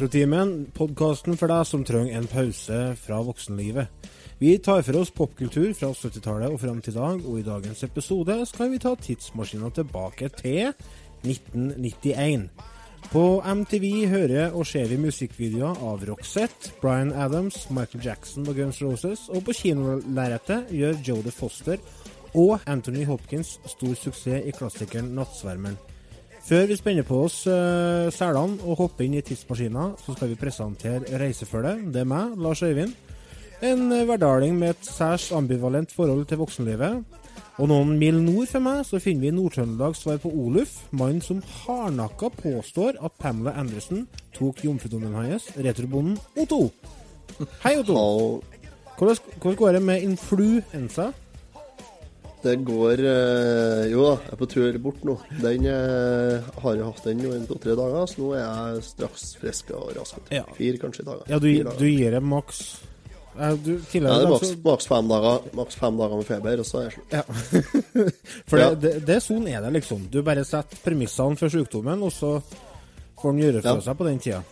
Retrotimen, podkasten for deg som trenger en pause fra voksenlivet. Vi tar for oss popkultur fra 70-tallet og fram til i dag, og i dagens episode skal vi ta tidsmaskina tilbake til 1991. På MTV hører og ser vi musikkvideoer av Roxette, Bryan Adams, Michael Jackson og Guns Roses, og på kinolerretet gjør Jodie Foster og Anthony Hopkins stor suksess i klassikeren 'Nattsvermeren'. Før vi spenner på oss uh, selene og hopper inn i tidsmaskina, så skal vi presentere reisefølget. Det er meg, Lars Øyvind. En hverdaling med et særs ambivalent forhold til voksenlivet. Og noen mil nord for meg så finner vi Nord-Trøndelags svar på Oluf, mannen som hardnakka påstår at Pamela Anderson tok jomfrudommen hans, retrobonden Otto. Hei, Otto. Hvordan går det med influensa? Det går øh, Jo da, jeg er på tur bort nå. Den øh, har jeg hatt den i to-tre dager, så nå er jeg straks frisk og rask. Ja. Fire kanskje dager. Ja, du, du gir det maks ja, du, ja, det er maks, maks, fem dager, maks fem dager med feber, og så er jeg slutt. Ja. For ja. det, det, det, sånn er det, liksom. Du bare setter premissene for sykdommen, og så får den gjøre for seg på den tida.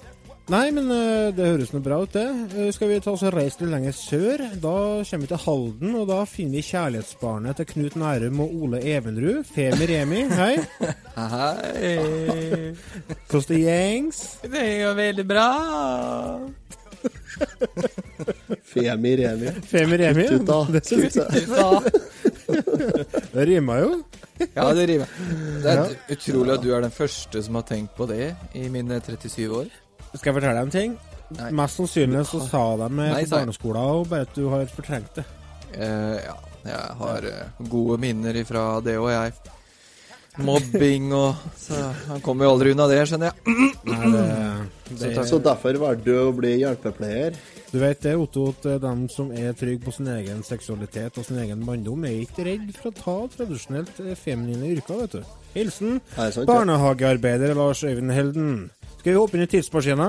Nei, men uh, det høres noe bra ut, det. Uh, skal vi ta oss og reise litt lenger sør? Da kommer vi til Halden, og da finner vi kjærlighetsbarnet til Knut Nærum og Ole Evenrud. Femi Remi, hei. Hei. Hvordan det gjengs? Det går veldig bra. Femi Remi. Femi Remi? Kuttuta. Det syns jeg. det rimer jo. Ja, det rimer. Det er utrolig at du er den første som har tenkt på det i mine 37 år. Skal jeg fortelle deg en ting? Nei. Mest sannsynlig så sa de med Nei, på sa jeg. barneskolen og bare at du har fortrengt det. Eh, ja, jeg har eh, gode minner ifra det og jeg. Mobbing og Så han kommer jo aldri unna det, skjønner jeg. Nei, det, det, Så, så derfor valgte du å bli hjelpepleier? du vet det, Otto, at eh, de som er trygge på sin egen seksualitet og sin egen manndom, er ikke redd for å ta tradisjonelt eh, feminine yrker, vet du. Hilsen Nei, sant, ja. barnehagearbeider Lars Øyvind Helden. Skal vi hoppe inn i tidsmaskina?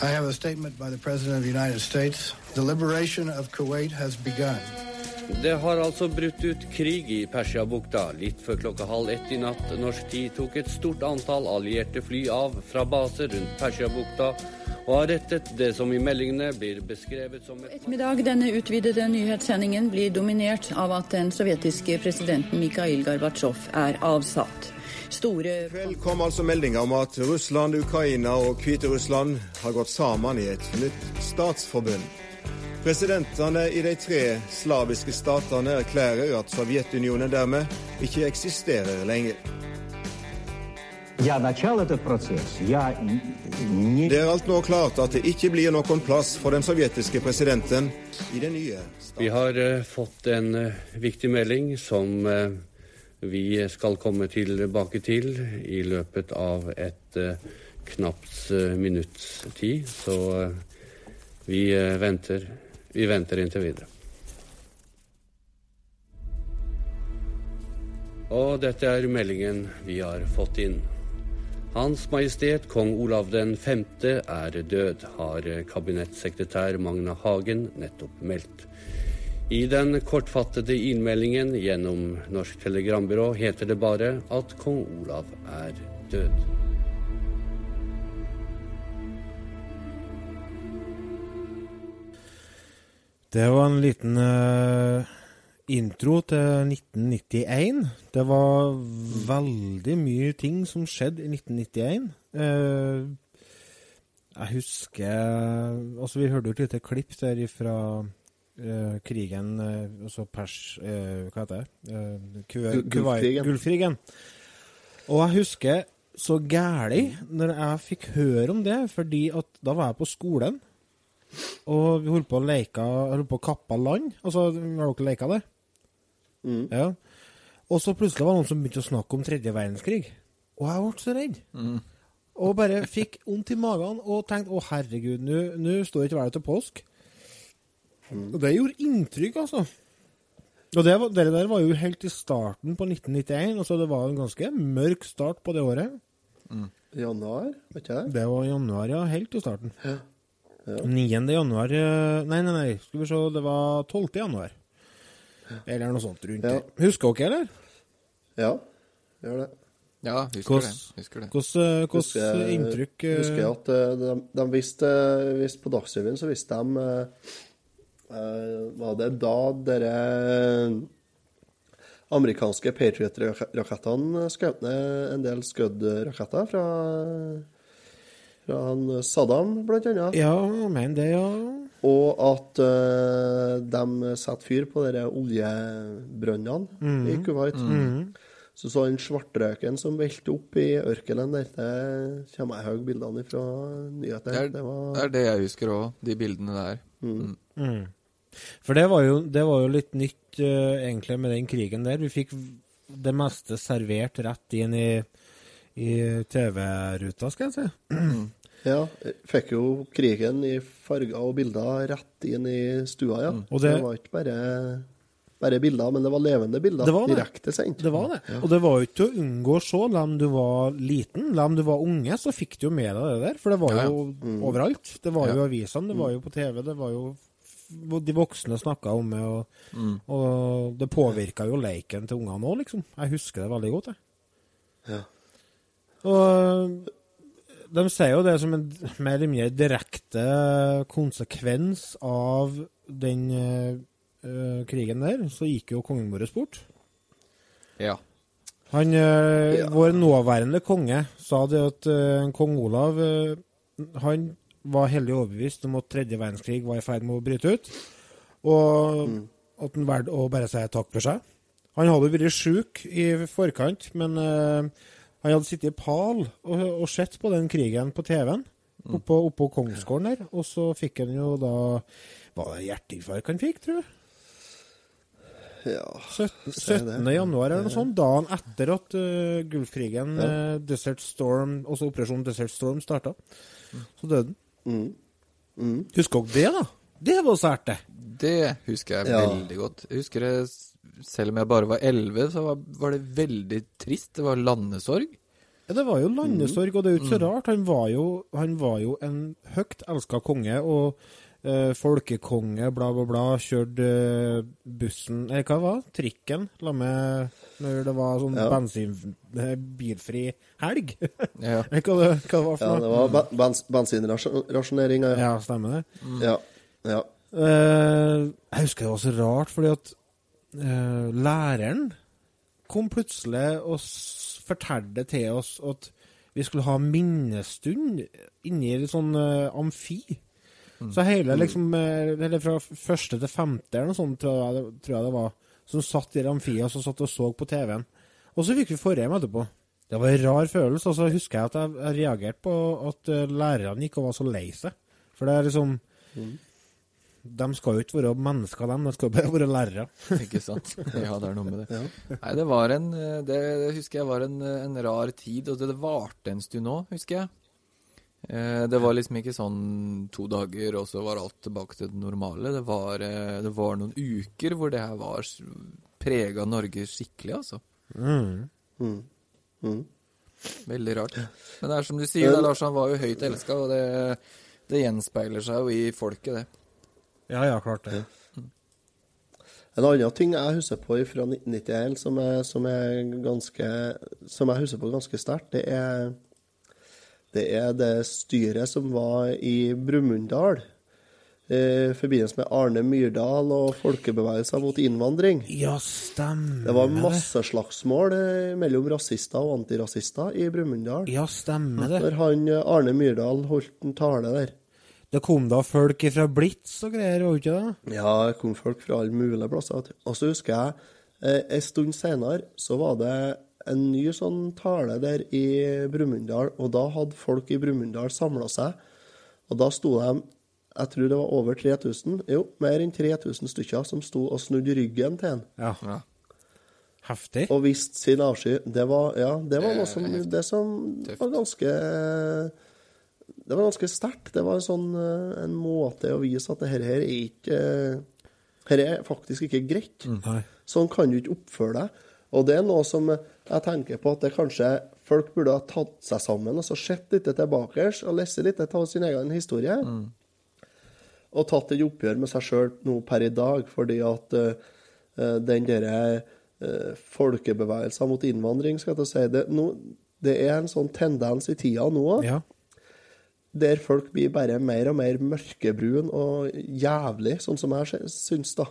I have a statement by the President of the United States. The liberation of Kuwait has begun. Det har altså brutt ut krig i Persiabukta. Litt før klokka halv ett i natt norsk tid tok et stort antall allierte fly av fra baser rundt Persiabukta og har rettet det som i meldingene blir beskrevet som et Ettermiddag, denne utvidede nyhetssendingen blir dominert av at den sovjetiske presidenten Mikhail Gorbatsjov er avsatt. Store I kveld kom altså meldinger om at Russland, Ukraina og Hviterussland har gått sammen i et nytt statsforbund. Presidentene eh, i de tre slaviske statene erklærer at Sovjetunionen dermed ikke eksisterer lenger. Det er alt nå klart at det ikke blir noen plass for den sovjetiske presidenten i det nye staten. Vi har eh, fått en eh, viktig melding som vi skal komme tilbake til i løpet av et knapt minutts tid. Så vi venter vi venter inntil videre. Og dette er meldingen vi har fått inn. Hans Majestet Kong Olav den 5. er død, har kabinettsekretær Magna Hagen nettopp meldt. I den kortfattede innmeldingen gjennom Norsk Telegrambyrå heter det bare at kong Olav er død. Det var en liten uh, intro til 1991. Det var veldig mye ting som skjedde i 1991. Uh, jeg husker Altså, vi hørte jo et lite klipp der fra uh, krigen eh, Altså pers... eh, hva heter det? Gul- Gulfkrigen. Gulfkrigen. Og jeg husker så gæli når jeg fikk høre om det, fordi at da var jeg på skolen. Og vi holdt på å leke Holdt på å kappe land. Altså, har dere leka det? Ja. Og så plutselig var det noen som begynte å snakke om tredje verdenskrig. Og jeg ble så redd. Og bare fikk vondt i magen og tenkte å herregud, nå står ikke været til påsk. Og det gjorde inntrykk, altså. Og det, var, det der var jo helt i starten på 1991, altså det var en ganske mørk start på det året. Januar, vet ikke jeg. Det var januar, ja. Helt i starten. 9. januar eh, Nei, nei, nei, skal vi se, det var 12. januar. Eller noe sånt rundt Ja. der. Husker dere, eller? Ja, gjør det. Ja, husker Hvordan- det. Husker det. Hvordan Husker hvordan jeg- inntrykk eh, Husker jeg at eh, de, de visste, visste På Dagsrevyen så visste de uh, eh, Var det da dere amerikanske Patriot-rakettene skjøt ned en del Scud-raketter fra, fra han Saddam, blant annet? Ja, men det, ja. Og at uh, de setter fyr på de oljebrønnene i Kuwait. Så så den svartrøyken som velter opp i ørkenen der, det kommer jeg høye bildene fra nyheter. Det er Det var det, er det jeg husker òg, de bildene der. Mm. For det var jo, det var jo litt nytt uh, egentlig med den krigen der. Vi fikk det meste servert rett inn i, i TV-ruta, skal jeg si. Ja, fikk jo krigen i farger og bilder rett inn i stua, ja. Og det- det var ikke bare, bare bilder, men det var levende bilder. Det var det. Direkte sendt. Det var det. Og det var jo ikke til å unngå å se, selv om du var liten, selv om du var unge, så fikk du jo med deg det der. For det var Ja, ja. jo overalt. Det var jo i avisene, det var jo på TV, det var jo de voksne snakka om det, og, og det påvirka jo leiken til ungene òg, liksom. Jeg husker det veldig godt, jeg. Ja. Og de sier jo det som en mer eller mindre direkte konsekvens av den eh, krigen der. Så gikk jo kongen vår bort. Ja. Han, uh, Ja. Vår nåværende konge sa det at uh, kong Olav Han var heldig overbevist om at tredje verdenskrig var i ferd med å bryte ut. Og at han valgte å bare si takk for seg. Han hadde vært sjuk i forkant, men eh, han hadde sittet i pal og, og sett på den krigen på TV-en oppå, oppå Kongsgården der. Og så fikk han jo da Var det hjerteinfarkt han fikk, tror jeg? Ja. 17. Sier det. 17. januar eller noe sånt, dagen etter at uh, Gulfkrigen, eh, Desert Storm, også Operasjon Desert Storm starta. Så døde han. Mm. Mm. Husker dere det, da? Det var sært, det. Det husker jeg Ja. veldig godt. Jeg husker det, selv om jeg bare var elleve, så var, var det veldig trist. Det var landesorg. Ja, det var jo landesorg, og det er jo ikke Mm. så rart. Han var jo, han var jo en høyt elska konge, og eh, folkekonge, bla, bla, bla. Kjørte eh, bussen Eller hva det var Trikken, la meg når det var sånn Ja. bensin... eh, bilfri helg. Ja. Hva det, hva det var ja, for det noe. var ben- bens bensinrasjonering. Ja. Ja, stemmer det. Ja. ja. Eh, jeg husker det var så rart, fordi at eh, læreren kom plutselig og fortalte til oss at vi skulle ha minnestund inni et sånn uh, amfi. Så hele liksom eh, Eller fra første til femte eller noe sånt, tror jeg, det- tror jeg det var, som satt i amfiet og så satt og så på TV-en. Og så fikk vi forhjem etterpå. Det var en rar følelse. Og så husker jeg at jeg, reagerte på at eh, lærerne ikke var så lei seg. For det er liksom De skal jo ikke være mennesker, dem. De skal bare være lærere. Ikke sant? Ja, det er noe med det. Nei, det var en eh, Det, det husker jeg var en, en rar tid, og det, det varte en stund òg, husker jeg. Eh, det var liksom ikke sånn to dager, og så var alt tilbake til det normale. Det var, eh, det var noen uker hvor det her var prega Norge skikkelig, altså. Mm. Mm. Mm. Veldig rart. Men det er som du sier, da, Lars, han var jo høyt elska, og det, det gjenspeiler seg jo i folket, det. Ja, ja, klart det. En annen ting jeg husker på fra 1991 som er, som er ganske Som jeg husker på ganske sterkt, det er det er det styret som var i Brumunddal eh, i forbindelse med Arne Myrdal og folkebevegelser mot innvandring. Ja, stemmer Det var masse slagsmål eh, mellom rasister og antirasister i Brumunddal. Ja, stemmer det. Når han eh, Arne Myrdal holdt en tale der. Det kom da folk fra Blitz og greier, var det ikke det? Ja, det kom folk fra alle mulige plasser. Og så husker jeg, eh, en stund senere, så var det en ny sånn tale der i Brumunddal, og da hadde folk i Brumunddal samla seg, og da sto de jeg tror det var over 3000, jo, mer enn 3000 stykker som sto og snudde ryggen til en Ja. Ja. Heftig. og viste sin avsky. Det var, ja, det var noe som, det som var ganske Det var ganske sterkt. Det var en sånn eh, en måte å vise at det her her er ikke Her er faktisk ikke greit. Nei. Sånn kan du ikke oppføre deg. Og det er noe som jeg tenker på at det kanskje folk burde ha tatt seg sammen og så sett litt tilbake og lest litt av sin egen historie. og tatt et oppgjør med seg sjøl nå per i dag, fordi at eh, eh, den derre uh, folkebevegelsen mot innvandring, skal jeg si det, nå, det er en sånn tendens i tida nå òg, Ja. Der folk blir bare mer og mer mørkebrun og jævlig, sånn som jeg syns, da.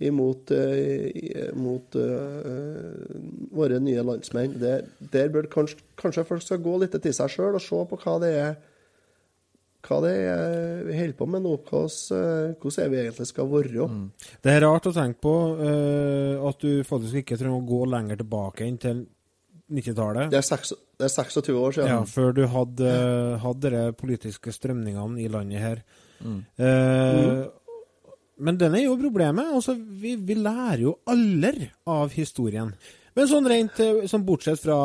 Imot uh, mot, uh, våre nye landsmenn. Der, der bør kanskje, kanskje folk skal gå litt til seg sjøl og se på hva det er hva det er vi holder på med nå. Hvordan, er vi egentlig skal være. Det er rart å tenke på uh, at du faktisk ikke trenger å gå lenger tilbake enn til 90-tallet. Det er, det er 26 år siden. Ja, før du hadde, hadde de politiske strømningene i landet her. Eh, Men den er jo problemet. Altså, vi, vi lærer jo aldri av historien. Men sånn rent eh, sånn bortsett fra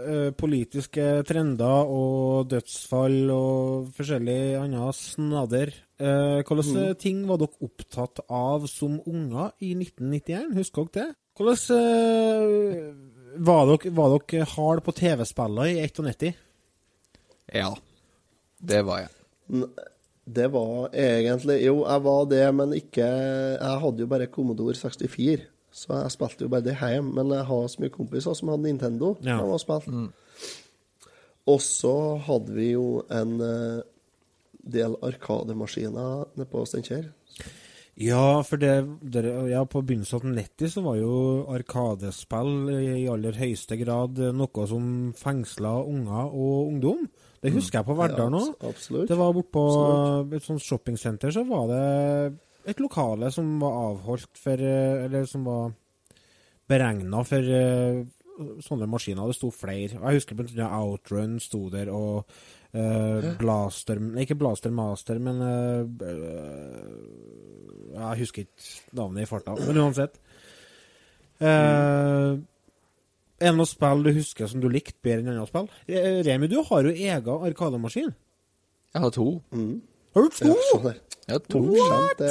eh, politiske trender og dødsfall og forskjellig annet snadder, eh, hvilke ting var dere opptatt av som unger i 1991? Husker dere det? Hvordan eh, var dere, var dere hard på TV-spiller i 91? Ja. Det var jeg. N- Det var egentlig Jo, jeg var det, men ikke Jeg hadde jo bare Commodore 64, så jeg spilte jo bare det hjemme. Men jeg har så mye kompiser som hadde Nintendo. Ja. Har spilt. Og så hadde vi jo en eh, del arkademaskiner nede på Steinkjer. Ja, for det, det, ja, på begynnelsen av 90 så var jo arkadespill i aller høyeste grad noe som fengsla unger og ungdom. Det husker jeg på Verdal nå. Ja, absolutt. Det var bortpå et sånt shoppingsenter, så var det et lokale som var avholdt for Eller som var beregna for eh, sånne maskiner. Det sto flere. Jeg husker annet Outrun sto der, og eh, Blaster Ikke Blaster Master, men eh, øh, Jeg husker ikke navnet i farta, men uansett. Uh, er det noe spill du husker som du likte bedre enn andre spill? Remi, du har jo egen arkademaskin. Jeg har to. Har du to? Ja. Jeg har to. What?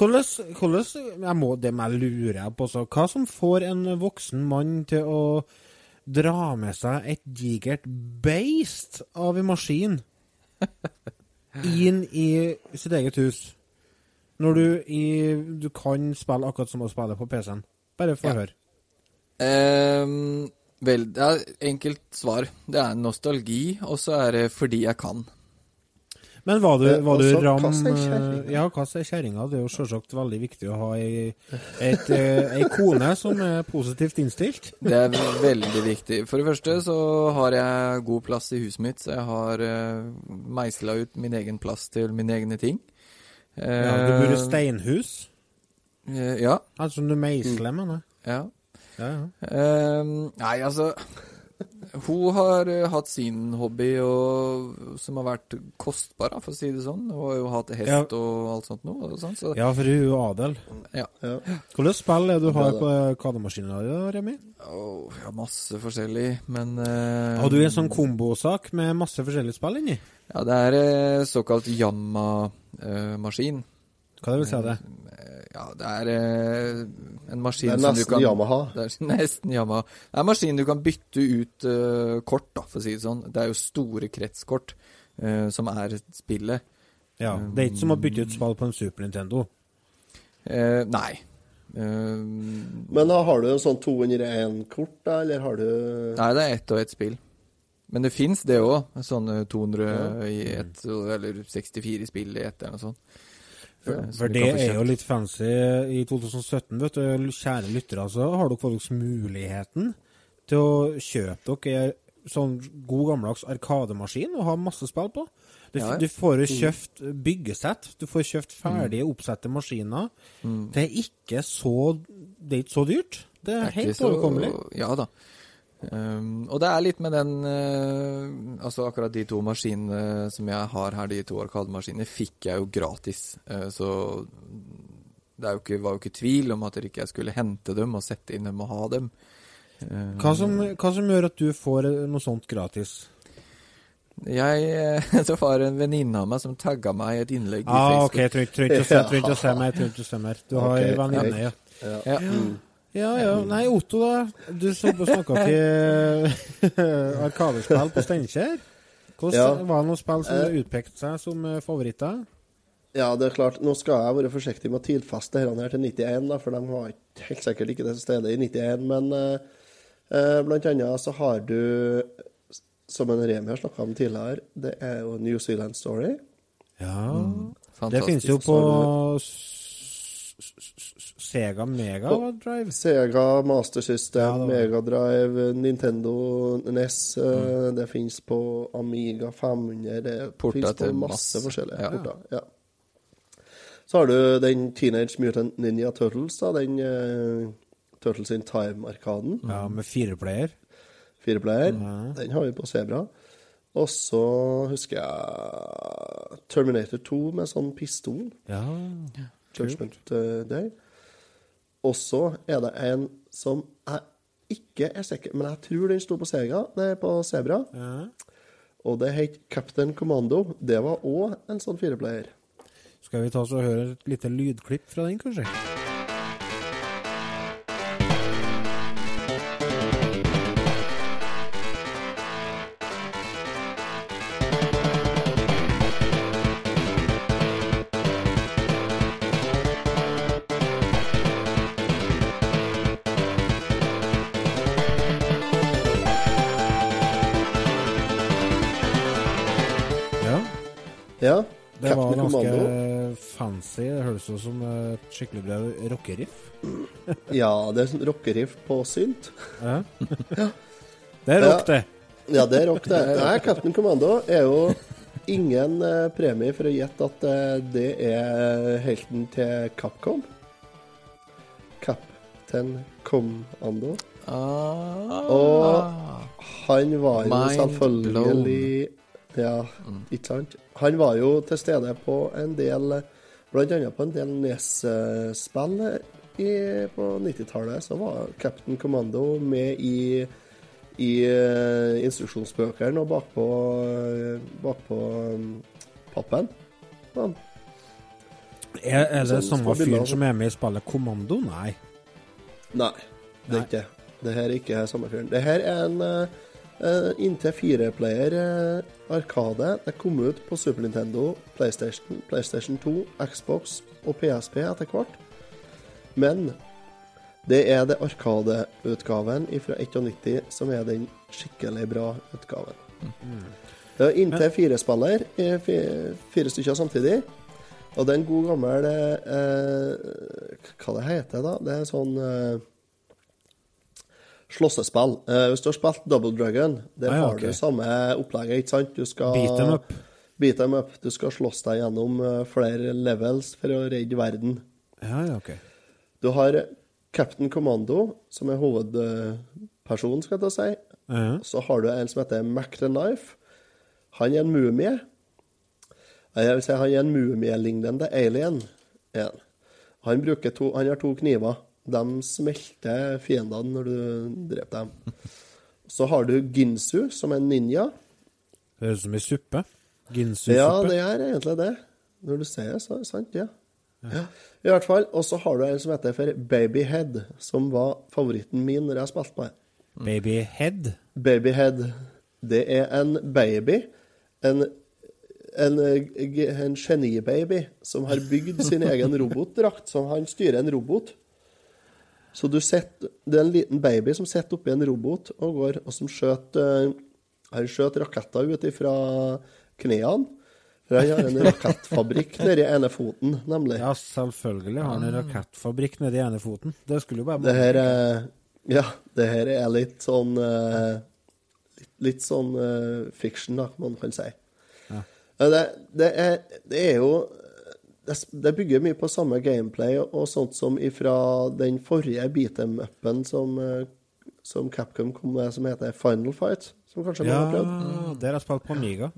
Hvordan, hvordan jeg må, Det må jeg lure på. Så. Hva som får en voksen mann til å dra med seg et digert beist av en maskin inn i sitt eget hus? Når du, i, du kan spille akkurat som å spille på PC-en. Bare få Ja. høre. Um, vel, det er enkelt svar. Det er nostalgi, og så er det fordi jeg kan. Men var du, Eh, var du altså, ram kjerring. Ja, hva sier kjerringa. Det er jo selvsagt veldig viktig å ha ei, et, eh, ei kone som er positivt innstilt. Det er veldig viktig. For det første så har jeg god plass i huset mitt, så jeg har uh, meisla ut min egen plass til mine egne ting. Ja, du bor i steinhus. Eh, ja. Altså du meisler, mener jeg. ja. Ja, ja. Ehm, nei, altså Hun har eh, hatt sin hobby og, som har vært kostbar, for å si det sånn. Hun har jo hatt hest Ja. og alt sånt noe. Og sånt, så, Ja, for hun er jo adel. ja. Ja. Hvilke spill er det du har på arkademaskinen din, Remi? Oh, ja, masse forskjellig, men uh, Har du en sånn kombosak med masse forskjellige spill inni? Ja, det er eh, såkalt Yamma-maskin. Hva det vil si det? Ja, det er eh, en maskin Det er som du nesten kan Yamaha. Det er nesten Yamaha. Det er en maskin du kan bytte ut eh, kort, da, for å si det sånn. Det er jo store kretskort eh, som er spillet. Ja, Det er ikke som å bytte ut spill på en Super Nintendo. Eh, nei. Eh, Men da har du en sånn 201-kort, da, eller har du nei, det er ett og ett spill. Men det fins det òg. Sånne 200 i ett, eller 64 spill i ett, eller noe sånt. For, Eh, for det er jo litt fancy i 2017, vet du. Kjære lyttere, altså. har dere faktisk muligheten til å kjøpe dere sånn god gammeldags arkademaskin og ha masse spill på. Du, Ja, ja. du får jo kjøpt byggesett, du får kjøpt ferdige oppsatte maskiner. Mm. Det er ikke så Det er ikke så dyrt. Det er, Det er helt overkommelig. Ja da. Um, og det er litt med den uh, Altså akkurat de to maskinene som jeg har her, de to arkademaskinene, fikk jeg jo gratis. Uh, så det jo ikke, var jo ikke tvil om at jeg ikke skulle hente dem og sette inn dem og ha dem. Eh, Hva som, hva som gjør at du får noe sånt gratis? Jeg eh, Det var en venninne av meg som tagga meg i et innlegg i Ah, ok, Facebook. jeg trenger ikke å se- trenger ikke å se mer. trenger ikke å se mer. Du har okay. en venninne, ja. Ja. Ja, ja. ja. Nei, Otto, da. Du snakka til Arkadespill på Steinkjer. Hvordan Ja. Var det noen spill som Eh. utpekte seg som eh, favoritter? Ja, det er klart. Nå skal jeg være forsiktig med å tidfeste dette her til 91, da, for de var helt sikkert ikke til stede i 91. Men eh, eh, blant annet så har du, som en Remi har snakka om tidligere, det er jo New Zealand Story. Ja Det Fantastisk. finnes jo på Sega Mega Drive. Sega Master System, Ja, Mega Drive, Nintendo NES. Mm. Det fins på Amiga 500. Det fins på masse, masse. forskjellige Ja. porter. Ja. Så har du den Teenage Mutant Ninja Turtles, da, den uh, Turtles in Time-arkaden. Ja, med fireplayer. Fireplayer. Mm. Den har vi på Sebra. Og så husker jeg Terminator 2 med sånn pistol. Ja. Judgment eh, Day. Og så er det en som jeg ikke er sikker Men jeg tror den sto på Sega, nei, på Sebra. ja. Og det het Captain Commando. Det var òg en sånn fireplayer. Skal vi ta oss og høre et lite lydklipp fra den, kanskje? Det var ganske Commando. fancy. Det høres ut som et skikkelig bra rockeriff. Ja, det er sånn rockeriff på synt. Ja. Det er rock, det. Ja, det er rock, det. Nei, Captain Commando er jo ingen eh, premie for å gjette at eh, det er helten til Capcom. Captain Commando. Ah. Og han var jo Mind selvfølgelig Ja, ikke sant? Han var jo til stede på en del annet på en del Nes-spill på 90-tallet. Så var Captain Commando med i, i eh, instruksjonsbøkene og bakpå bakpå um, pappen. Ja. Er, er det Sånn samme fyren som er med i spillet Kommando? Nei. Nei, det er ikke det. Det her er ikke samme fyren. Det her er en inntil fireplayer uh, Arkade. Det kom ut på Super Nintendo, PlayStation, PlayStation 2, Xbox og PSP etter hvert. Men det er det Arkade-utgaven fra 91 som er den skikkelig bra utgaven. Det er inntil fire spiller, eh, fi- fire stykker samtidig. Og det er en god gammel eh, Hva det heter da? Det er sånn eh, slåssespill. Uh, hvis du har spilt Double Dragon, der Ah, ja, har ok. du samme opplegget, ikke sant? Du skal Beat them up. Beat them up. Du skal slåss deg gjennom eh, flere levels for å redde verden. Ja, ja, ok. Du har Captain Commando, som er hovedpersonen, skal jeg si. Ja. Så har du en som heter Mac the Knife. Han er en mumie. Eh, Jeg vil si han er en mumielignende alien. han. To, han har to kniver. De smelter fiendene når du dreper dem. Så har du Ginsu, som er en ninja. Høres ut som ei suppe. Ginsu-suppe. Ja, det er egentlig det. Når du sier det, så er det sant, ja. ja. I hvert fall. Og så har du en som heter for Babyhead, som var favoritten min når jeg spilte det. Babyhead. Babyhead. Det er en baby. En, en, en genibaby som har bygd sin egen robotdrakt. som han styrer en robot. Så du setter, det er en liten baby som sitter oppi en robot og går, og som skjøt skjøt raketter ut ifra knærne. For han har en rakettfabrikk nedi ene foten, nemlig. Ja, selvfølgelig har han en rakettfabrikk nedi ene foten. Det skulle jo bare Det her er Ja, det her er litt sånn eh, litt, litt sånn eh, fiction, da, man kan si. Ja. Eh, Det, det, er, det er jo det, bygger mye på samme gameplay og, sånt som ifra den forrige beat em-upen som, eh, som Capcom kom med, som heter Final Fight. Som kanskje Ja, noen har prøvd? der har jeg spilt på Amiga.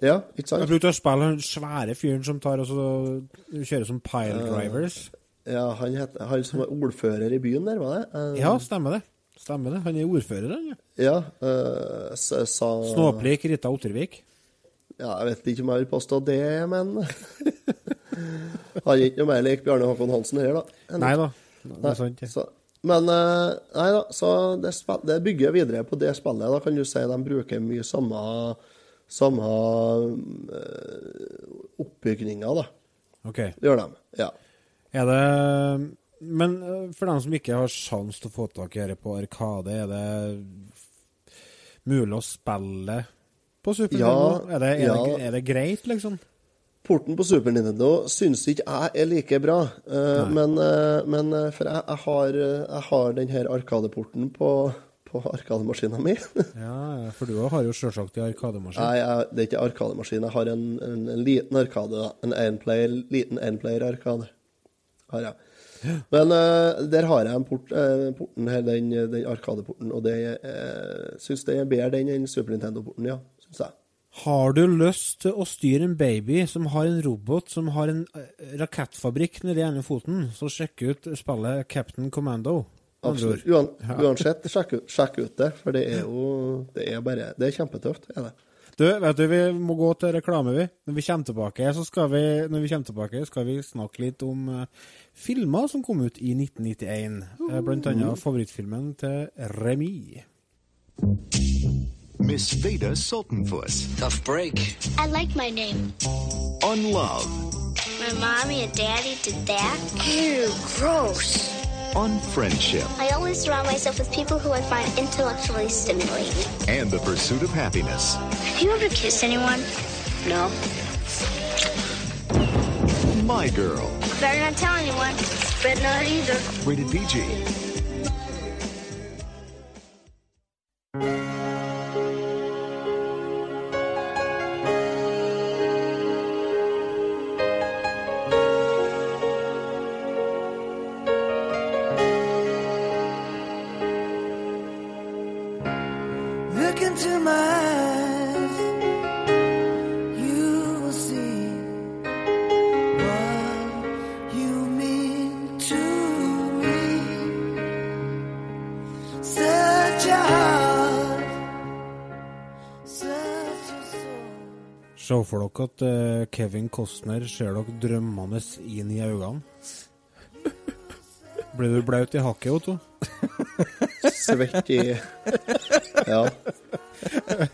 Ja, ikke Jeg brukte å spille den svære fyren som tar og så kjører som pile drivers. Ja, han, heter, han som var ordfører i byen der, var det? Uh, Ja, stemmer det. Stemmer det. Han er ordfører, han. ja. ja uh, sa Snåplik Rita Ottervik. Ja, jeg vet ikke om jeg vil påstå det, men Han er ikke noe mer lik Bjarne Håkon Hansen her, da. Nei da. Det er sant, det. Så, men eh, Nei da, så det, det bygger videre på det spillet. Da kan du si de bruker mye samme, samme oppbygninger, da. Ok. Det Gjør de. Ja. Er det Men eh, for dem som ikke har sjans til å få tak i dette på Arkade, er det mulig å spille på Super Ja, Nintendo? Er det, er, ja. det, er det greit, liksom? Porten på Super Nintendo syns ikke jeg er like bra, Uh, men, uh, men eh, For jeg, jeg, har, jeg har den her Arkadeporten på, på arkademaskina mi. Ja, for du har jo selvsagt en arkademaskin. Nei, jeg, det er ikke arkademaskin. Jeg har en, en, en liten arkade, en enplayer, liten enplayer-arkade. Har jeg. Men uh, der har jeg en port, uh, porten her, den, den arkadeporten, og det uh, syns jeg er bedre den enn Super Nintendo-porten, ja. Jeg. Har du lyst til å styre en baby som har en robot som har en eh, rakettfabrikk nedi ene foten, så sjekk ut spillet Captain Commando. Absolutt. Uan, uansett, sjekk, ut- sjekk ut det, for det er jo Det er bare Det er kjempetøft, er det. Du, vet du, vi må gå til reklame, vi. Når vi kommer tilbake, så skal vi, når vi, kommer tilbake, skal vi snakke litt om uh, filmer som kom ut i 1991. Uh, blant annet favorittfilmen til Remy. Miss Veda Sultanfuss. Tough break. I like my name. On love. My mommy and daddy did that. Ew, gross. On friendship. I always surround myself with people who I find intellectually stimulating. And the pursuit of happiness. Have you ever kissed anyone? No. My girl. Better not tell anyone. Better not either. Rated PG. For dere at uh, Kevin Costner ser dere drømmende inn i øynene. Blir du blaut i hakket, Otto? Svett i Ja.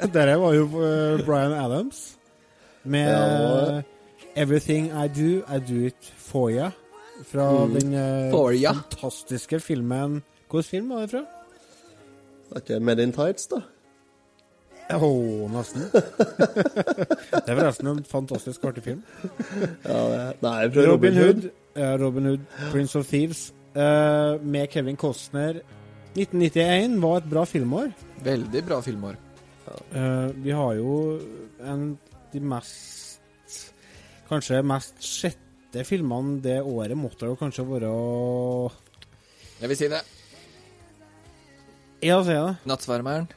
Dette var jo eh, Bryan Adams med Ja. eh, 'Everything I Do, I Do It For You' Fra Mm. den fantastiske filmen Hvilken film var det fra? Er ikke Made in Tights, da? Å, nesten. det er forresten en fantastisk artig film. Ja, det, nei, fra Robin Hood, ja, Robin Hood, Prince of Thieves, uh, med Kevin Costner. 1991 var et bra filmår. Veldig bra filmår. Uh, vi har jo en de mest Kanskje mest sjette filmene det året måtte jo kanskje være Jeg vil si det. Ja, si det. 'Nattsvermeren'.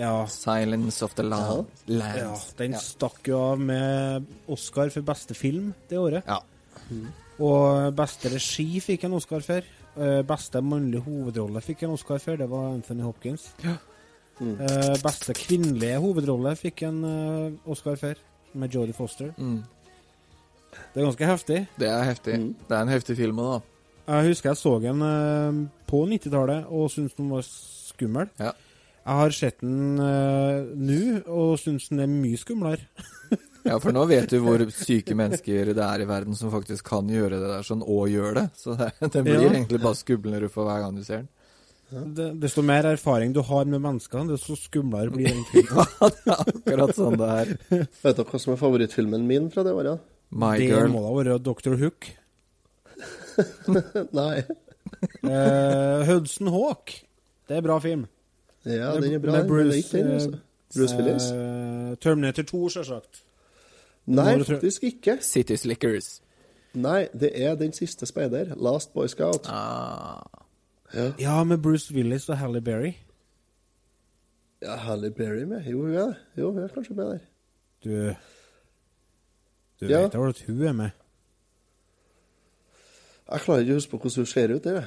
Ja. 'Silence of the Land'. Lands. ja. Den Ja. stakk jo av med Oscar for beste film det året. Ja. Og beste regi fikk en Oscar for. Eh, Beste mannlige hovedrolle fikk en Oscar for. Det var Anthony Hopkins. Mm. Eh, Beste kvinnelige hovedrolle fikk en eh, Oscar for, med Jodie Foster. Mm. Det er ganske heftig. Det er heftig. Mm. Det er en heftig film òg, da. Jeg husker jeg så den på 90-tallet og syntes den var skummel. Ja. Jeg har sett den uh, nå og syns den er mye skumlere. Ja, for nå vet du hvor syke mennesker det er i verden som faktisk kan gjøre det der sånn, og gjør det. Så det, det blir Ja. egentlig bare skumlere for hver gang du ser den. Det, desto mer erfaring du har med mennesker, desto skumlere blir den filmen. Ja, det er akkurat sånn det er. Vet dere hva som er favorittfilmen min fra det året? My det Girl. må da være Dr. Hook. Nei. Eh, Hudson Hawk. Det er bra film. Ja, Med- den er bra. med Bruce, ikke den, altså. Bruce Willis? Uh, Terminator 2, selvsagt. Nei, faktisk ikke. City Slickers. Nei, det er Den siste speider. Last Boy Scout. Ah. Ja. Ja, med Bruce Willis og Halle Berry. ja, Halle Berry med. Jo, hun er det. Jo, hun er kanskje med der. Du Du Ja. vet da at hun er med. Jeg klarer ikke å huske på hvordan hun ser ut. det. jeg.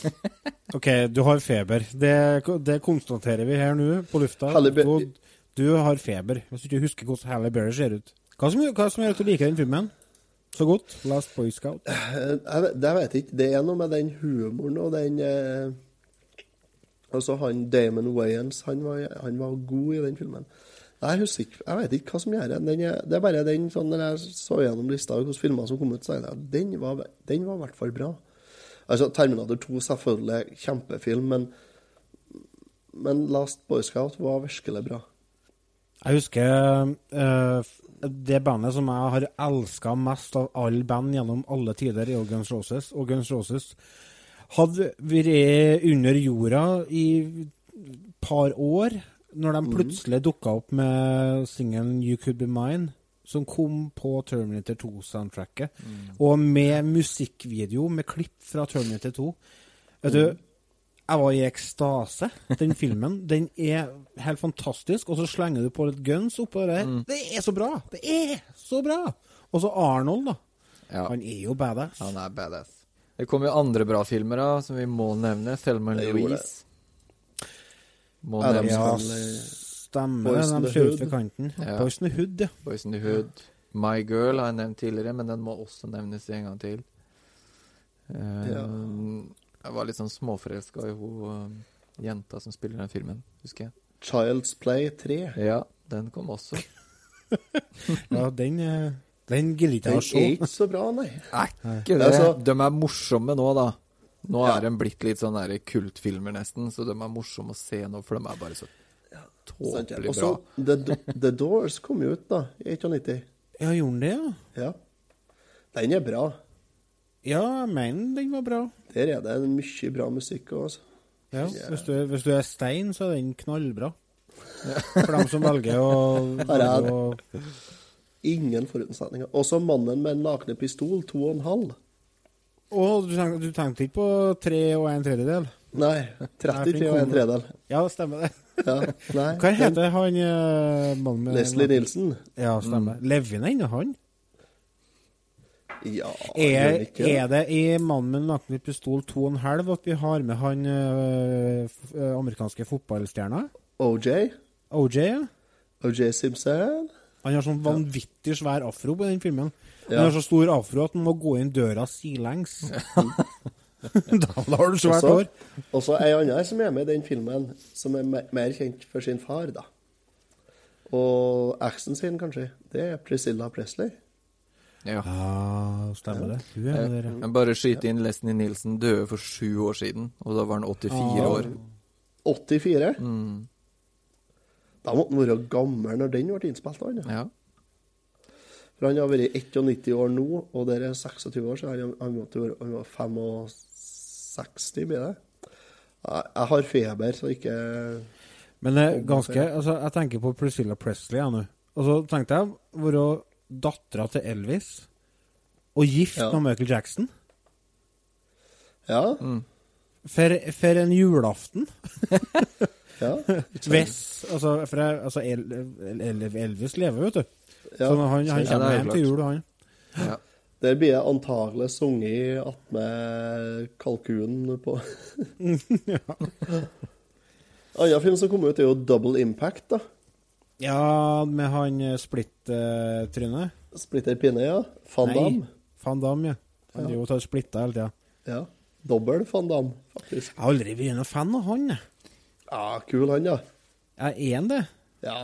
OK, du har feber. Det, det konstaterer vi her nå på lufta. Du, du har feber, hvis du ikke husker hvordan Halle Berry ser ut. Hva som, hva som gjør at du liker den filmen så godt? Last Boy Scout. Eh, Jeg, det vet jeg ikke. Det er noe med den humoren og den eh, Altså, han Damon Wayans, han var, han var god i den filmen. Jeg husker ikke, jeg vet ikke hva som gjør det. Den det er bare den sånn Når jeg så gjennom lista over hvilke filmer som kom ut, så at den var, den var i hvert fall bra. Altså, Terminator 2 selvfølgelig kjempefilm, men, men Last Boy Scout var virkelig bra. Jeg husker uh, det bandet som jeg har elska mest av alle band gjennom alle tider, er Guns Roses. Og Guns Roses hadde vært under jorda i et par år, når de plutselig dukka opp med singelen You Could Be Mine, som kom på Terminator 2-soundtracket. Og med musikkvideo med klipp fra Terminator 2. Vet du, jeg var i ekstase. Den filmen den er helt fantastisk, og så slenger du på litt guns oppå det. Det er så bra! Det er så bra! Og så Arnold, da. Ja. Han er jo badass. Han er badass. Det kommer jo andre bra filmer da, som vi må nevne. Selma Louise. Må nevne Ja. Stemmer. Boys in De ut Hood. ved kanten. Ja. Boys in the Hood, ja. Boys in the Hood. My Girl har jeg nevnt tidligere, men den må også nevnes en gang til. Eh, Ja. Jeg var litt sånn småforelska i hun uh, jenta som spiller den filmen, husker jeg. Child's Play 3. Ja, den kom også. ja den, eh, den gidder ikke jeg å er ikke så bra, nei. Er ikke det? Altså- de er morsomme nå, da. Nå Ja. er de blitt litt sånn kultfilmer, nesten, så de er morsomme å se nå, for de er bare så. Tåpelig bra. så The, The Doors kom jo ut da, i 1990. Ja, gjorde den det, ja? Ja. Den er bra. Ja, jeg mener den var bra. Der er det mye bra musikk også, altså. Ja, hvis, du, hvis du er stein, så er den knallbra. For dem som velger å, er det. å Ingen forutsetninger. Også 'Mannen med en nakne pistol', to og en halv. Å, du tenkte ikke på tre og en tredjedel? Nei, 33 og en tredel. Ja, stemmer det. Ja, nei. Hva heter han eh, mannen med Leslie Nilsen. Ja, stemmer. Lever han ennå, han? Ja, Er, er det i 'Mannen med den nakne pistol' to og en halv at vi har med han eh, amerikanske fotballstjerna? OJ. OJ, ja. OJ Simpson. Han har sånn vanvittig svær afro på den filmen. Ja. Han har så stor afro at han må gå inn døra sidelengs. da har du svært Også- hår. Og så ei anna som er med i den filmen, som er mer kjent for sin far, da. Og eksen sin, kanskje. Det er Priscilla Presley. Ja. Ja, stemmer det. Hun er med der, ja. jeg bare skyte inn Leslie Nielsen døde for sju år siden, og da var han 84 Ah. år. 84. Mm. Da måtte han være gammel når den ble innspilt. Han, ja. Ja. For han har vært 91 år nå, og det er 26 år, så han, han måtte være han var 65, blir det? Jeg, har feber, så ikke Men det er ganske altså, Jeg tenker på Priscilla Presley jeg nå. Og så tenkte jeg være dattera til Elvis og gift Ja. med Michael Jackson. Ja. For, for en julaften. ja. Hvis Altså, for jeg, altså El, El, Elvis lever, vet du. Ja. Så han, han kommer ja, hjem til jul, han. ja. Der blir jeg antagelig sunget attmed kalkunen på Ja. Annen film som kom ut, er jo Double Impact, da. Ja, med han uh, splitt-trynet. Splitter pinne, ja. Van Damme. Van Damme, ja. Han driver og tar splitta hele tida. Ja. Dobbel Van Damme, faktisk. Jeg har aldri vært noen fan av han. Ja, kul han, ja. Ja, er han det. Ja.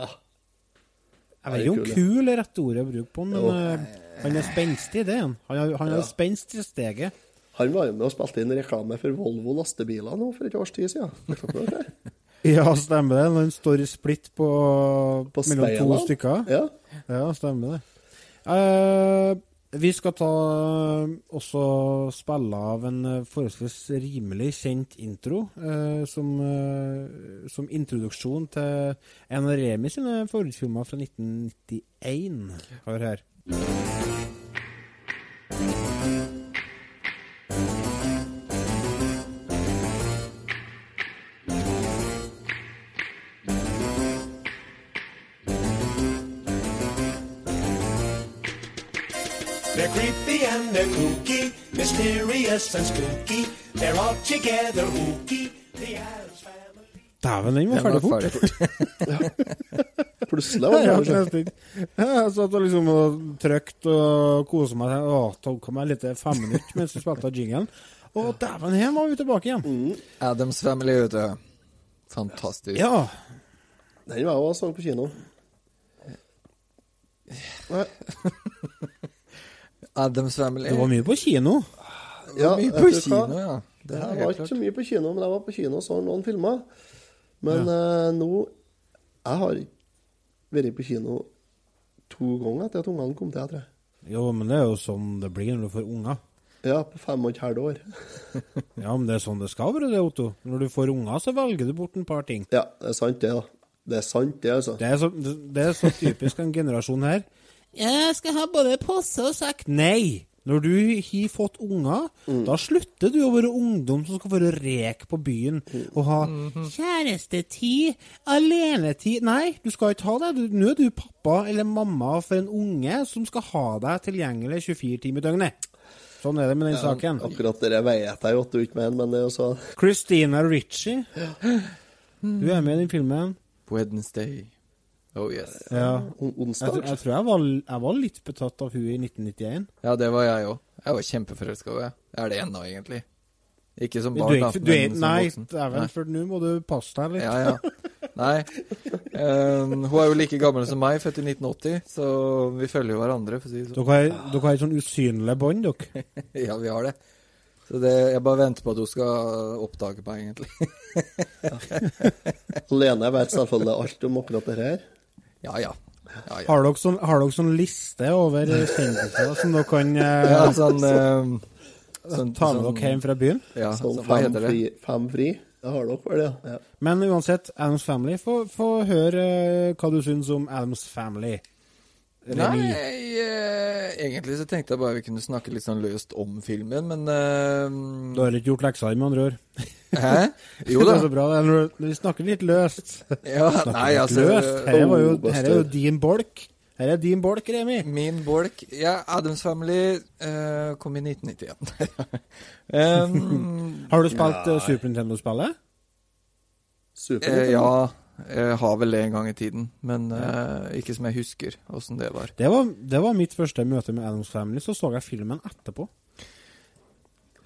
Jeg vet ikke om kul, kul er rett ordet å bruke på han, men Jo. Han er spenstig, det han. Han har, han er Ja. spenst i steget. Han var jo med og spilte inn reklame for Volvo lastebiler nå for et års tid siden. Ja, stemmer det. Når han står i splitt på, På mellom to stykker. Ja. Ja, stemmer det. Uh, vi skal ta også spille av en eh, forholdsvis rimelig kjent intro, uh, som, uh, som introduksjon til en av Remi sine favorittfilmer fra 1991. Hør her. They're creepy and they're kooky, mysterious and spooky. They're all together ooky. The Addams Family. Dæven, den var Den ferdig var fort. Plutselig var det ja, nesten. Jeg satt og liksom og trykte og koste meg. Å, tok meg litt fem minutter mens vi spilte jinglen. Og dæven, her var vi tilbake igjen. Adams Family, er ute Fantastisk. Ja. Den var jeg også så på kino. Adams Family. Det var mye på kino. Ja, mye på du hva? kino, ja. Det jeg var ikke klart. så mye på kino, men jeg var på kino og så noen filmer. Men eh, nå Jeg har vært på kino to ganger etter at ungene kom til, jeg tror jeg. Jo, men det er jo sånn det blir når du får unger. Ja, på fem og et halvt år. Ja, men det er sånn det skal være, det, Otto. Når du får unger, så velger du bort en par ting. Ja, det er sant, det, da. Det er sant, det, altså. Det er så, det er så typisk en generasjon her. Jeg skal ha både pose og sekk. Nei! Når du har fått unger, da slutter du å være ungdom som skal være rek på byen og ha kjærestetid, alenetid Nei, du skal ikke ha det. Du, nå er du pappa eller mamma for en unge som skal ha deg tilgjengelig 24 timer i døgnet. Sånn er det med den saken. Akkurat det vet jeg jo at du ikke mener, men det er jo så Christina Ritchie. Du er med i den filmen. Wednesday. Oh yes. Ja. Onsdag? Jeg, tror- jeg tror jeg var, jeg var litt betatt av hun i 1991. Ja, det var jeg òg. Jeg var kjempeforelska i henne. Jeg er det ennå, egentlig. Ikke som barn, da, er, men som nei, voksen. Nei. for nå må du passe deg litt. Ja, ja. Nei. Um, hun er jo like gammel som meg, født i 1980, så vi følger jo hverandre, for å si det sånn. Dere har, dere har et sånn usynlig bånd, dere. Ja, vi har det. Så det, jeg bare venter på at hun skal oppdage meg, egentlig. Lene vet selvfølgelig alt om akkurat det her. Ja, ja. ja, ja. Har dere sånn, har dere sånn liste over kjendiser som dere kan eh, Ja, sånn, eh, sånn ta med sånn- dere hjem fra byen? Ja, Sånn så, hva fem heter det? fri, fem fri. Det har dere vel, ja. ja. Men uansett, Adams Family, få få høre eh, hva du syns om Adams Family. Nei, Remi. eh, egentlig så tenkte jeg bare vi kunne snakke litt sånn løst om filmen, men eh, Du har ikke gjort leksa di, med andre ord? Hæ? Jo det da. er så bra. det er Når når vi snakker litt løst. Ja, Snakker nei, litt altså løst. Her var jo, Oh, her er jo din bolk. Her er din bolk, Remi. Min bolk Ja, Adams Family eh, kom i 1991. um, Har du spilt ja. Super Nintendo-spillet? Super. eh, ja, jeg har vel det en gang i tiden, men uh, ikke som jeg husker åssen det var. Det var, det var mitt første møte med Adams Family. Så så jeg filmen etterpå.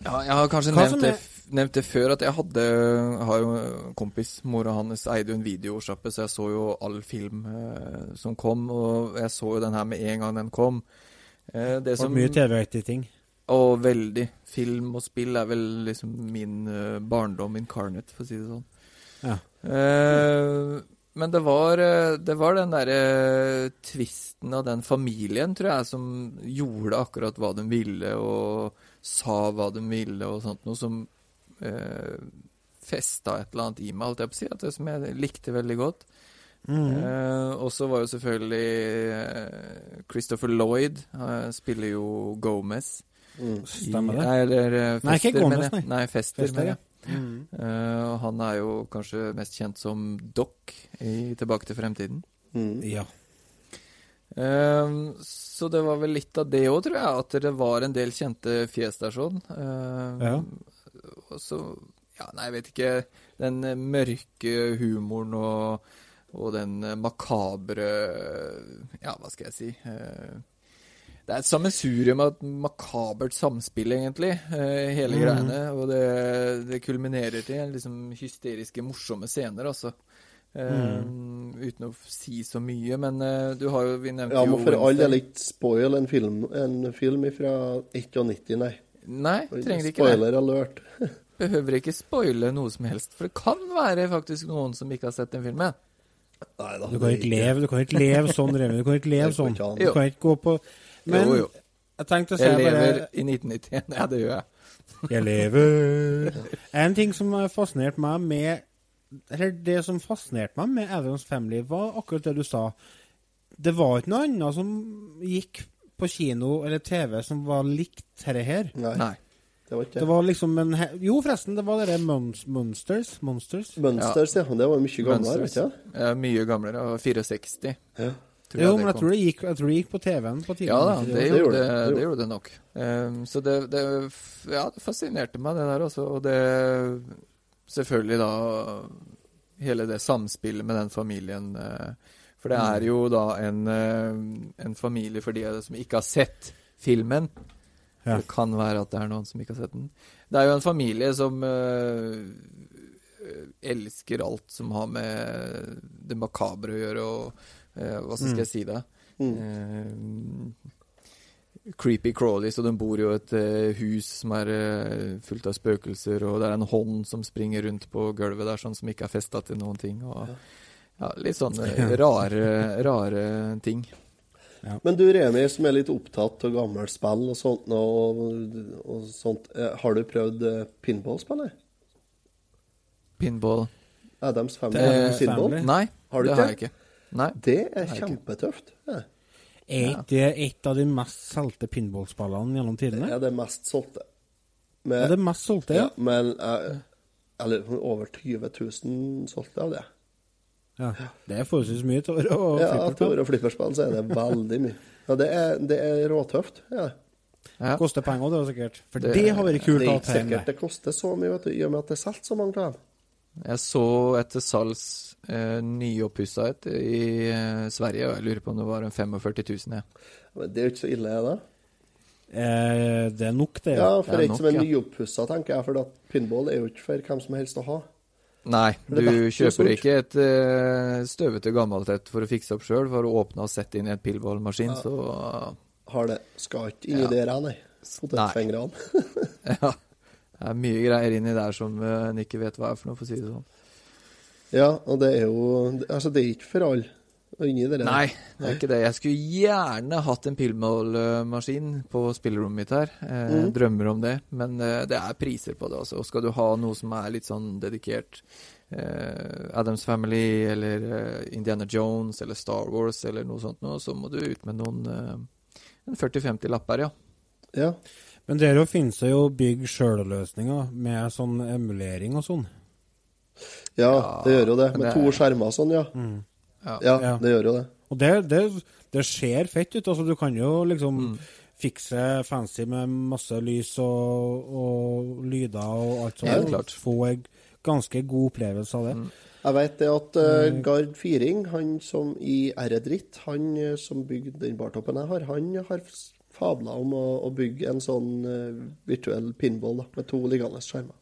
Ja, jeg har kanskje nevnt det, er- f- nevnt det før, at jeg hadde jeg har jo kompis, mora hans eide jo en videosjappe, så jeg så jo all film eh, som kom, og jeg så jo den her med en gang den kom. Eh, det Og som mye TV-aktige ting. Og veldig. Film og spill er vel liksom min eh, barndom incarnate, for å si det sånn. Ja. Eh, men det var, eh, det var den derre tvisten av den familien, tror jeg, som gjorde akkurat hva de ville, og sa hva de ville, og sånt noe som uh, festa et eller annet i meg, holdt jeg på å si, at det som jeg likte veldig godt. Mm. Eh, og så var jo selvfølgelig eh, Christopher Lloyd eh, spiller jo Gomez. Mm. Stemmer det? I, eller fester, Nei, ikke Gomez, nei. Nei, Fester, Fester, mener ja. Jeg. Uh, han er jo kanskje mest kjent som Doc i Tilbake til fremtiden. Mm. Ja. Eh, så det var vel litt av det òg, tror jeg, at det var en del kjente fjes der sånn. Uh, Ja. Og så Ja, nei, jeg vet ikke. Den eh, mørke humoren og, og den eh, makabre Ja, hva skal jeg si? Eh, det er et sammensurium av et makabert samspill, egentlig, eh, hele mm. greiene. Og det, det kulminerer til liksom hysteriske, morsomme scener, altså. Eh, Uten å si så mye, men uh, du har jo Vi nevnte Ja, jo for all del ikke spoil en film, en film fra 91, nei. Nei, trenger ikke det. Spoiler alert. Behøver ikke spoile noe som helst, for det kan være faktisk noen som ikke har sett den filmen. Nei da. Du kan ikke leve, du kan ikke leve sånn, Remi. Du kan ikke leve sånn. Du kan ikke gå på Men Jo, jo. jeg tenkte å si Jeg bare lever i 1991. Ja, det gjør jeg. Jeg lever En ting som har fascinert meg med Eller det som fascinerte meg med Adams Family, var akkurat det du sa. Det var ikke noe annet som gikk på kino eller TV som var likt dette her. Nei, Nei. det var ikke Det var liksom en he Jo, forresten, det var det Mons Monsters. Monsters. Mønsters, ja. Det var mye gamlere, vet du. Ja, mye gamlere. og 64. Ja. Tror Jo, det men jeg tror det gikk, jeg tror det gikk på TV-en på tidligere. Ja da, det, det? gjorde det. det, gjorde det nok. Um, så det, det Ja, det fascinerte meg, det der også. Og det Selvfølgelig da Hele det samspillet med den familien. eh, For det er jo da en, eh, en familie for de som ikke har sett filmen. Ja. Det kan være at det er noen som ikke har sett den. Det er jo en familie som uh, elsker alt som har med det makabre å gjøre, og eh, hva skal jeg si da? Eh, creepy Crawley og de bor jo i et eh, hus som er eh, fullt av spøkelser, og det er en hånd som springer rundt på gulvet der, sånn som ikke er festa til noen ting. Og, ja, litt sånne rare, rare ting. Men du Remi, som er litt opptatt av gammelt spill og sånt, og, og sånt eh, har du prøvd eh, pinballspill? eller? Pinball Adams Family Eh, Pinball? Nei, har du det ikke? har jeg ikke. Nei, Det er kjempetøft. Ja. Er ikke det et av de mest solgte pinballspillene gjennom tidene? Ja, Det er det mest solgte. Er det mest solgte, ja? men uh, Eller over 20 000 solgte av det. Ja. Det er forholdsvis mye tårer og Ja, flipperspill. Ja, tårer og flipperspill så er det veldig mye. Ja, det er, det er råtøft. Ja. Koster penger, det er sikkert. For det, har vært kult Det er ikke sikkert det koster så mye, vet du, i og med at det er solgt så mange av dem. Jeg så etter salgs eh, nyoppussa et i eh, Sverige, og jeg lurer på om det var en 45 000, ja. Men det er jo ikke så ille, det. Eh, det er nok, det. Ja, for Det er en som nok, ja. nyoppussa, tenker jeg. For at pinball er jo ikke for hvem som helst å ha. Nei, du kjøper ikke et uh, støvete gammelt et for å fikse opp sjøl. For å åpne og sette inn i et pillballmaskin, Ja. så uh, Har det. Skal ikke inni Ja. der, nei. Potetfingrene. Ja. Det er mye greier inni der som uh, en ikke vet hva er for noe, for å si det sånn. Ja, og det er jo Altså, det er ikke for alle. Inni det der. Nei, det er ikke det. Jeg skulle gjerne hatt en pillmålmaskin på spillerommet mitt her. Eh, Mm. Drømmer om det, men eh, det er priser på det. Altså. Og skal du ha noe som er litt sånn dedikert eh, Adams Family eller eh, Indiana Jones eller Star Wars eller noe sånt noe, så må du ut med noen eh, 40-50 lapper, ja. Ja. Men der òg finnes det jo bygg sjøl-løsninger med sånn emulering og sånn. Ja, det gjør jo det. Med det- to skjermer og sånn, ja. Mm. Ja, det gjør jo det. Og det, det, det ser fett ut. altså Du kan jo liksom Mm. fikse fancy med masse lys og, og lyder og alt sånt. Klart. Få en ganske god opplevelse av det. Jeg vet det at uh, Gard Firing, han som i Eredritt, han eh, som bygde den bartoppen jeg har, han har fabla om å, å bygge en sånn eh, virtuell pinball da, med to liggende skjermer.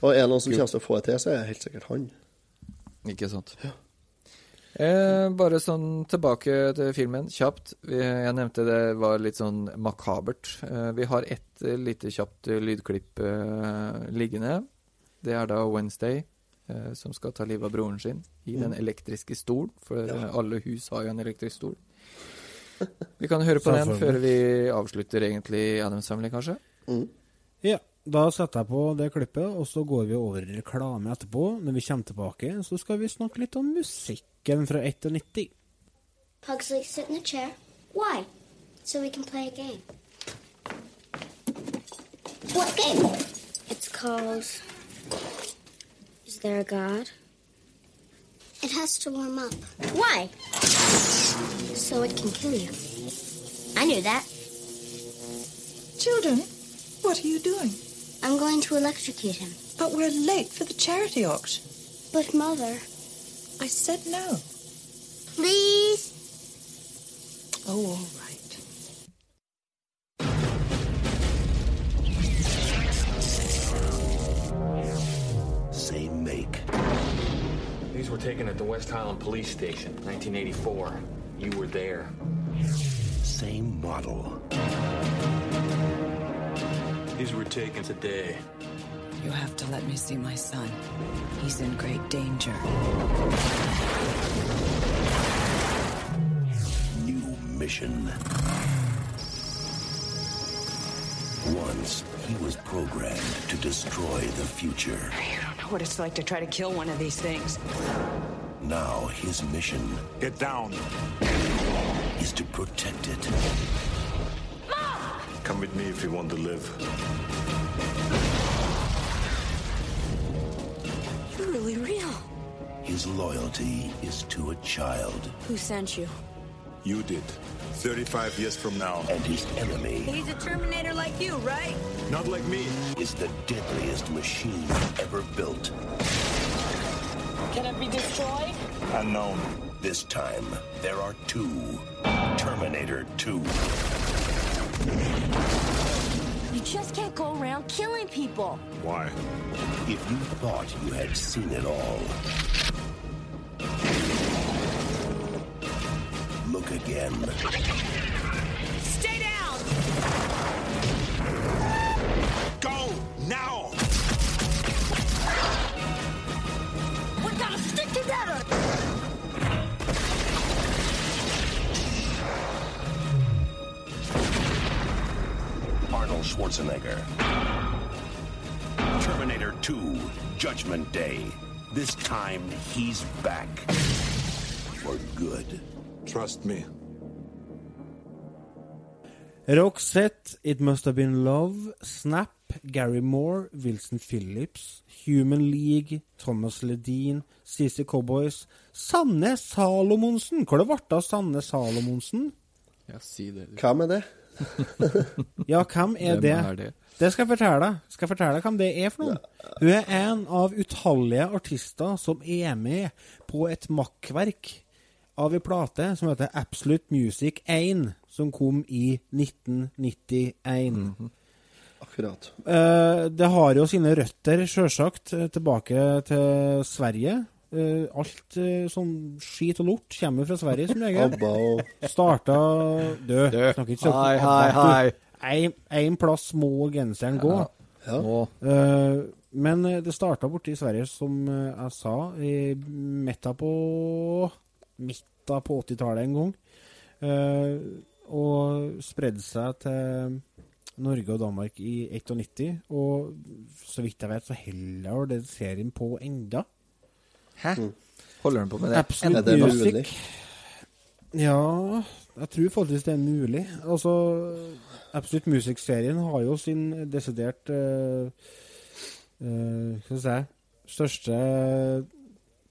Og er det noen som kommer til å få det til, så er det helt sikkert han. Ikke sant. Eh, bare sånn tilbake til filmen, kjapt. Jeg nevnte det var litt sånn makabert. Eh, vi har ett lite kjapt lydklipp eh, liggende. Det er da Wednesday, eh, som skal ta livet av broren sin i den Mm. elektriske stol. For Ja. alle hus har jo en elektrisk stol. Vi kan høre på den før vi avslutter egentlig Adams Family, kanskje. Ja, da setter jeg på det klippet, og så går vi over i reklame etterpå. Når vi kommer tilbake, så skal vi snakke litt om musikken fra 91. Pugsley, sit in the chair. Why? So we can play a game. What game? It's called Is There a God? It has to warm up. Why? So it can kill you. I knew that. Children, what are you doing? I'm going to electrocute him. But we're late for the charity auction. But, Mother. I said no. Please? Oh, all right. Same make. These were taken at the West Highland Police Station, 1984. You were there. Same model. These were taken today. You have to let me see my son. He's in great danger. New mission. Once, he was programmed to destroy the future. You don't know what it's like to try to kill one of these things. Now, his mission Get down. is to protect it. Mom! Come with me if you want to live. You're really real. His loyalty is to a child, Who sent you? You did. 35 years from now. and his enemy He's a Terminator like you, right? Not like me. is the deadliest machine ever built. Can it be destroyed? Unknown. This time, there are two. Terminator 2. You just can't go around killing people. Why? If you thought you had seen it all, look again. Together! Arnold Schwarzenegger. Terminator 2, Judgment Day. This time, he's back. For good. Trust me. Roxette, It Must Have Been Love, Snap, Gary Moore, Wilson Phillips, Human League, Thomas Ledin, CC Cowboys, Sanne Salomonsen! Hvor det ble av Sanne Salomonsen? Ja, si det. du. Hvem er det? Ja, hvem er Hvem det? er det? Det skal jeg fortelle deg. Skal jeg fortelle deg hvem det er for noen. Hun er en av utallige artister som er med på et makkverk av ei plate som heter Absolute Music 1, som kom i 1991. Akkurat. Eh, det har jo sine røtter, sjølsagt, eh, tilbake til Sverige. Eh, alt eh, sånn skit og lort kommer fra Sverige, som regel. ABBA og Starta død. Du, ikke så hei, hei, hei. Én plass må genseren gå. Ja. ja. Eh, men det starta borte i Sverige, som jeg sa, i midta på Midta på 80-tallet en gang. Eh, og spredde seg til Norge og Danmark i 91. Og så vidt jeg vet, så holder den serien på enda. Hæ? Holder den på med det? Absolute Er det Music. mulig? Ja, jeg tror faktisk det er mulig. Altså, Absolute Music-serien har jo sin desidert uh, Skal vi si største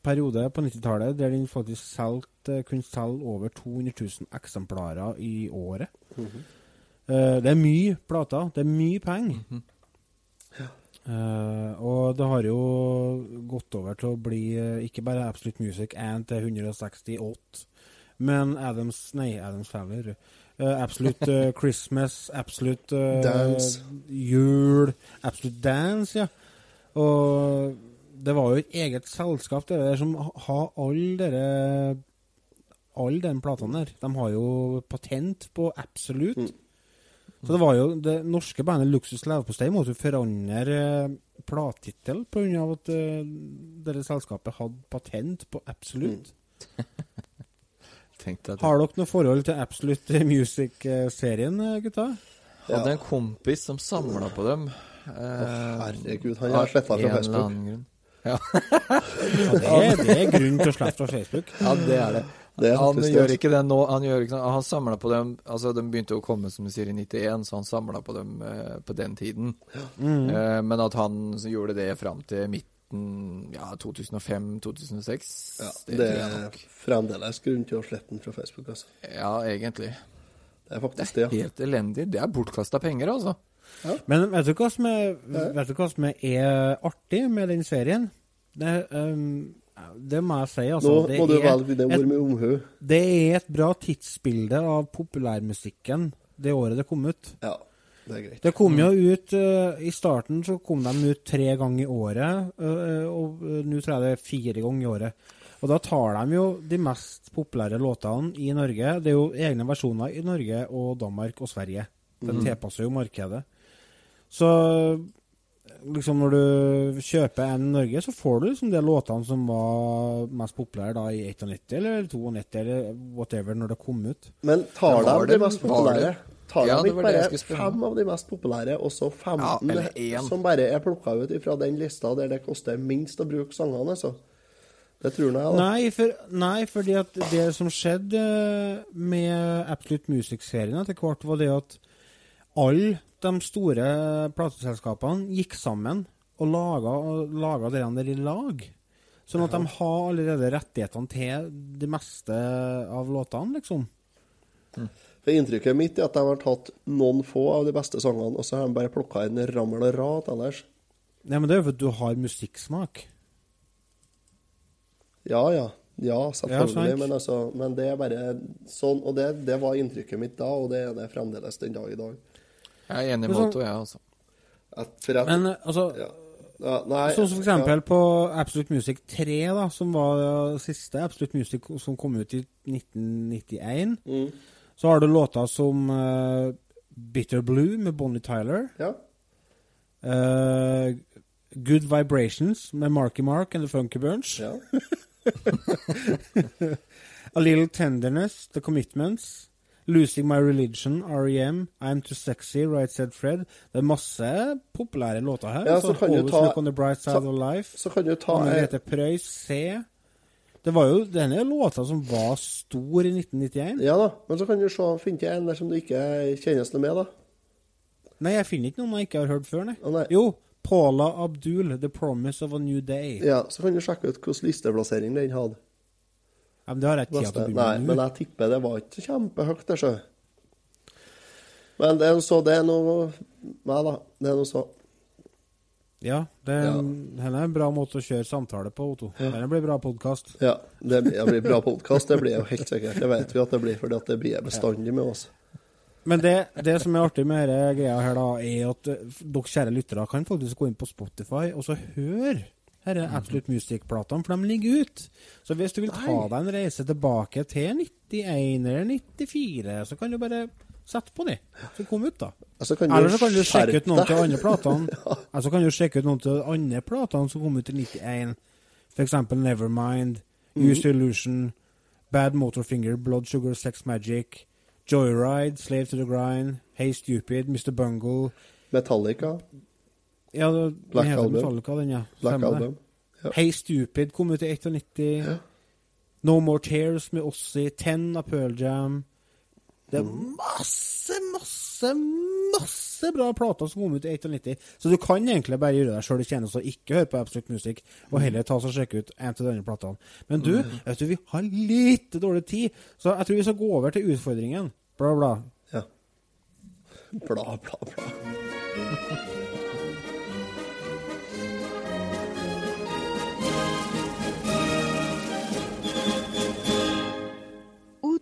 periode på 90-tallet der den faktisk solgt, eh, kunne selge over 200 000 eksemplarer i året. Eh, det er mye plater. Det er mye penger. Eh, og det har jo gått over til å bli uh, ikke bare Absolute Music 1 til 168, men Adams Nei, Adams Family. Uh, absolute eh, Christmas, Absolute eh, Dance. Jul, Absolute Dance, ja. Og det var jo et eget selskap det der som har alle dere Alle den platene der. De har jo patent på Absolute. Så det var jo det norske bandet Luksus Leverpostei måtte jo forandre uh, plattittel pga. at dette selskapet hadde patent på Absolute. Mm. Har dere noe forhold til Absolute Music-serien, gutta? Ja. Hadde en kompis som samla på dem. Eh, herregud, han har slettet fra Facebook. Ja. Ja, det, er, det er grunn til å slette fra Facebook. Ja, det er det. Det han det, gjør altså. ikke det nå. Han, gjør ikke, han samla på dem Altså, de begynte å komme, som du sier, i 91, så han samla på dem eh, på den tiden. Mm. Eh, men at han så gjorde det fram til midten ja, 2005-2006, Ja, det, det er nok. fremdeles grunn til å slette den fra Facebook. Altså. Ja, egentlig. Det er faktisk Det det. er ja. helt elendig. Det er bortkasta penger, altså. Men vet du hva som er, vet du hva som er, artig med den serien? Det, ehm, det må jeg si, altså. Nå det må du velge dine ordet med omhu. Det er et bra tidsbilde av populærmusikken det året det kom ut. Ja, det er greit. Det kom jo ut uh, I starten så kom de ut tre ganger i året, uh, og uh, nå tror jeg det er fire ganger i året. Og da tar de jo de mest populære låtene i Norge. Det er jo egne versjoner i Norge og Danmark og Sverige. Den mm. tilpasser jo markedet. Så liksom når du kjøper en Norge, så får du liksom de låtene som var mest populære da i 91 eller 92 eller whatever når det kom ut. Men tar de de det- mest populære? Tar Ja, de ikke bare fem av de mest populære, og så 15 Ja, som bare er plukka ut fra den lista der det koster minst å bruke sangene? Altså. Det tror jeg, da. Nei, for, nei, fordi at det som skjedde eh, med Absolute Music-serien etter hvert, var det at alle de store plateselskapene gikk sammen og laga, laga det der i lag. Sånn at de har allerede rettighetene til det meste av låtene, liksom. For Inntrykket mitt er at de har tatt noen få av de beste sangene, og så har de bare plukka inn rammel og rat ellers. Nei, men det er jo fordi du har musikksmak. Ja, ja. Ja, selvfølgelig. Ja, men, altså, men det er bare sånn. Og det, det var inntrykket mitt da, og det er det fremdeles den dag i dag. Jeg er enig med Otto, jeg, altså. At, for at, Men eh, altså ja. Ja, nei, Sånn som for eksempel på Absolute Music 3, da, som var siste Absolute Music som kom ut i 1991. Mm. Så har du låter som uh, Bitter Blue med Bonnie Tyler. Ja. Uh, Good Vibrations med Marky Mark and The Funky Bunch. Ja. A Little Tenderness, The Commitments. Losing My Religion, R.E.M., I'm Too Sexy, Right Said Fred. Det er masse populære låter her. Ja, så, så kan du Always ta- Look on the Bright Side så- of Life. så kan du ta- Margrethe Preus, C. Det var jo denne låta som var stor i 1991. Ja da, men så kan du se, finne til en der som du ikke kjennes noe med, da. Nei, jeg finner ikke noen jeg ikke har hørt før, nei. Å, nei. Jo, Paula Abdul, 'The Promise of a New Day'. Ja, Så kan du sjekke ut hvilken listeplassering den hadde. Ja, men det har jeg ikke tid til å Nei, men jeg tipper det var ikke kjempehøyt, det, sjø. Men det er så det er noe Nei da, det er noe så. Ja, det er, denne er en bra måte å kjøre samtale på, Otto. Det blir bra podkast. Ja, det blir, det blir bra podkast, det blir jo helt sikkert. Det vet vi at det blir, fordi at det blir bestandig med oss. Men det, det som er artig med denne greia her, da, er at eh, dere kjære lyttere kan faktisk gå inn på Spotify og så høre disse Absolute Music-platene, for de ligger ut. Så hvis du vil ta deg en reise tilbake til 91 eller 94, så kan du bare sette på de. Så kom ut, da. Altså, Eller så kan du sjekke ut noen til andre platene. Eller så kan du sjekke ut noen til andre platene som kom ut i 91. For eksempel Nevermind, Mhm. Use Illusion, Bad Motorfinger, Blood Sugar Sex Magic, Joyride, Slave to the Grind, Hey Stupid, Mr. Bungle Metallica. Ja, det, Black heter Album. Metallica, den, ja. Black Stemmer. Album. Ja. Hey Stupid kom ut i 91. No More Tears med Ossie, Ten av Pearl Jam. Det er Mm. masse, masse, masse bra plater som kom ut i 91. Så du kan egentlig bare gjøre deg sjøl tjeneste og ikke høre på Absolute Music, og heller ta og sjekke ut en til de andre platene. Men du, Mm. vet du, vi har litt dårlig tid, så jeg tror vi skal gå over til utfordringen. Bla, bla. Ja. Bla, bla, bla.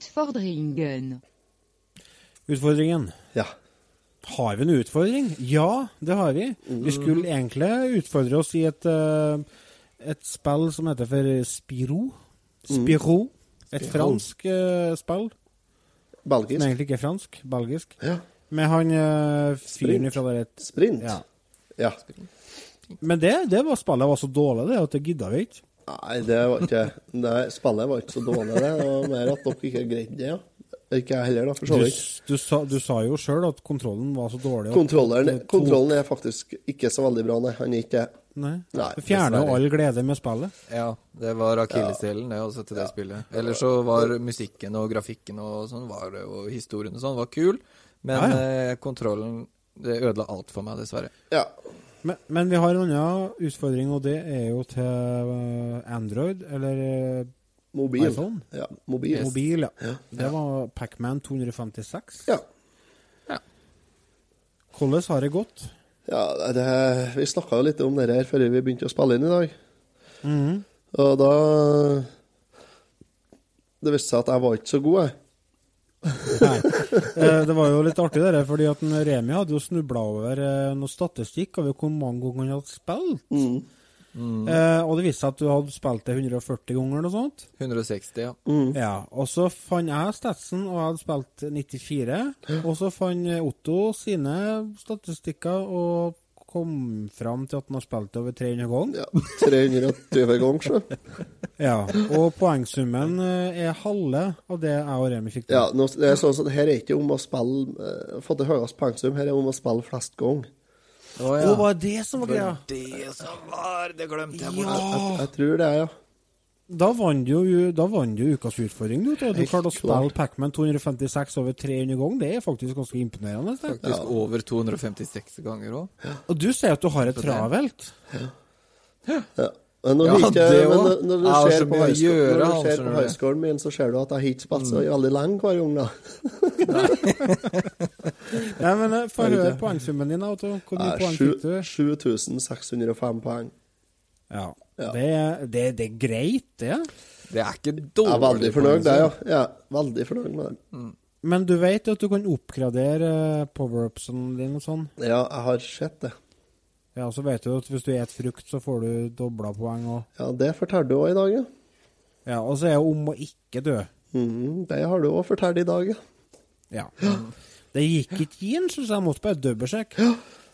Utfordringen. Utfordringen. Ja. Har vi en utfordring? Ja, det har vi. Vi skulle egentlig utfordre oss i et, eh, et spill som heter for Spiro. Spiro. Et fransk eh, spill. Belgisk. Som egentlig ikke er fransk. Belgisk. Ja. Med han uh, fyren fra der et Sprint. Ja. Ja. Men det, det var spillet var så dårlig det at det gidda vi ikke. Nei, det var ikke det, spillet var ikke så dårlig, det. Det var mer at dere ikke greide det, ja. Ikke jeg heller, da, for Du, så vidt. du, sa, du sa jo sjøl at kontrollen var så dårlig. at Kontrolleren, kontrollen er faktisk ikke så veldig bra, nei. Han er ikke Nei. Nei, jo all glede med spillet. Ja, det var akilleshælen, det, også til det spillet. Ellers så var musikken og grafikken og sånn, var, det- og historien og sånn, var kul. Men Ja, eh, kontrollen Det ødela alt for meg, dessverre. Ja. Men, men vi har en annen utfordring, og det er jo til eh, Android, eller eh, Mobil. iPhone. Ja, mobil. Mobil, ja. Ja. Det var Pacman 256. Ja. Hvordan har det gått? Ja, det, vi snakka jo litt om det her før vi begynte å spille inn i dag. Mhm. Og da Det viste seg at jeg var ikke så god, jeg. Nei. Eh, det var jo litt artig, det der, fordi at Remi hadde jo snubla over eh, noe statistikk over hvor mange ganger han hadde spilt. Mm. Eh, og det viste seg at du hadde spilt det 140 ganger eller noe sånt. 160, ja. Ja, og så fant jeg statsen, og jeg hadde spilt 94. Og så fant Otto sine statistikker og kom fram til at han har spilt over 300 ganger. Ja, 320 ganger, så. Ja, og poengsummen eh, er halve av det jeg og Remi fikk til. Ja, nå, det er sånn at her er ikke om å spille uh, Få til høyest poengsum, her er om å spille flest ganger. Å Å, var det som var greia? Det som var Det glemte jeg Ja. Jeg, jeg tror det, ja. Da vant du vant du ukas utfordring, du. Du klarte å spille. Pacman 256 over 300 ganger. Det er faktisk ganske imponerende. det. Faktisk over 256 ganger òg. Og du sier at du har det travelt. ja. Men når, Ja, du ikke, det men når, når du Jeg ser på høyskolen, å gjøre, når du ser på du min, så ser du at jeg har ikke spilt så veldig lenge hver gang, da. Nei, men eh, Få høre poengsummen din. da, Otto. Hvor mye poeng fikk du? 7605 poeng. Ja. Ja. Det, er- det, det er greit, det. Det er ikke dårlig. Jeg er veldig fornøyd, det, ja. ja. Veldig fornøyd med det. Men du vet at du kan oppgradere powerupsene power-upsen din og sånn? Ja, jeg har sett det. Ja, så vet du at hvis du et frukt, så får du dobla poeng òg. Ja, det fortalte du òg i dag, ja. Ja, og så er det om å ikke dø. Mm, det har du òg fortalt i dag, ja. Ja. Det gikk ikke inn, så jeg måtte bare dobbeltsjekke.